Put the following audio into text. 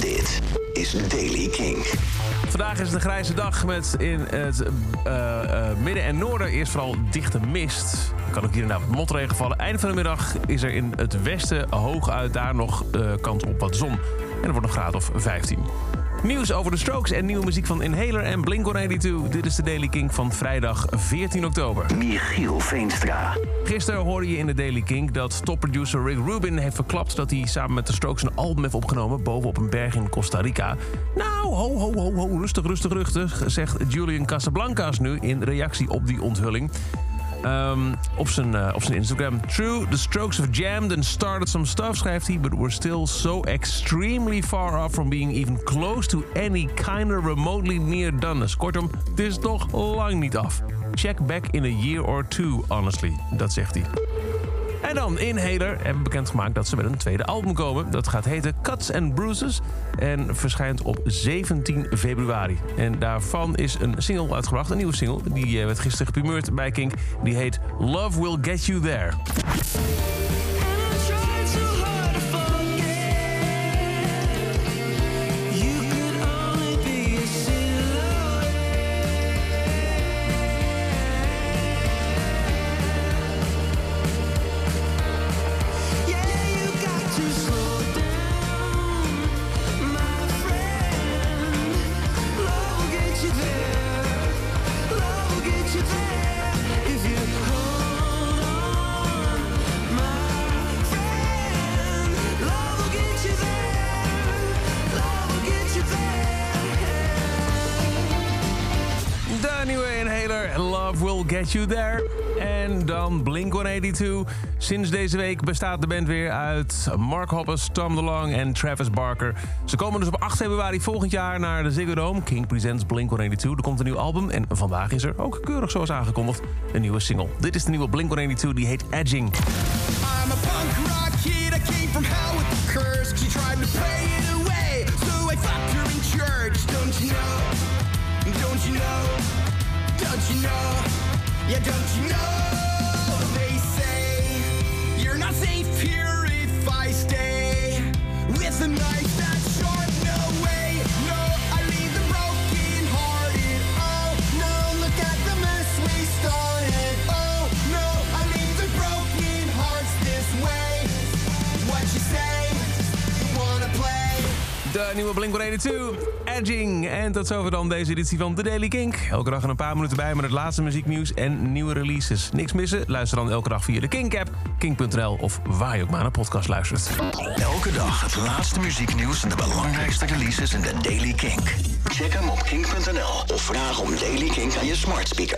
Dit is Daily King. Vandaag is een grijze dag met in het eh, eh, midden en noorden eerst vooral dichte mist. Er kan ook hier wat motregen vallen. Eind van de middag is er in het westen hooguit daar nog uh, kans op wat zon. En er wordt een graad of 15. Nieuws over de Strokes en nieuwe muziek van Inhaler en Blink-182. Dit is de Daily King van vrijdag 14 oktober. Michiel Veenstra. Gisteren hoorde je in de Daily King dat topproducer Rick Rubin heeft verklapt... dat hij samen met de Strokes een album heeft opgenomen bovenop een berg in Costa Rica. Nou, ho, ho, ho, ho, rustig, rustig, rustig, zegt Julian Casablancas nu in reactie op die onthulling. Um, op, zijn, uh, op zijn Instagram. True, the Strokes have jammed and started some stuff, schrijft hij, but we're still so extremely far off from being even close to any kind of remotely near doneness. Kortom, het is nog lang niet af. Check back in a year or two, honestly. Dat zegt hij. En dan Inhaler hebben bekendgemaakt dat ze met een tweede album komen. Dat gaat heten Cuts and Bruises en verschijnt op 17 februari. En daarvan is een single uitgebracht, een nieuwe single. Die werd gisteren geprimeerd bij Kink. Die heet Love Will Get You There. Inhaler, Love Will Get You There. En dan Blink-182. Sinds deze week bestaat de band weer uit Mark Hoppus, Tom DeLong en Travis Barker. Ze komen dus op 8 februari volgend jaar naar de Ziggo Dome. King presents Blink-182. Er komt een nieuw album en vandaag is er ook keurig zoals aangekondigd een nieuwe single. Dit is de nieuwe Blink-182, die heet Edging. I'm a punk rock kid, I came from hell with curse. She tried to pay it away, so I her in church. Don't you know, don't you know... Don't you know? Yeah, don't you know? They say you're not safe here if I stay with a knife De nieuwe Blink-182. Edging. En tot zover dan deze editie van The Daily Kink. Elke dag een paar minuten bij met het laatste muzieknieuws en nieuwe releases. Niks missen? Luister dan elke dag via de Kink-app, kink.nl of waar je ook maar naar podcast luistert. Elke dag het laatste muzieknieuws en de belangrijkste releases in The Daily Kink. Check hem op kink.nl of vraag om Daily Kink aan je smart speaker.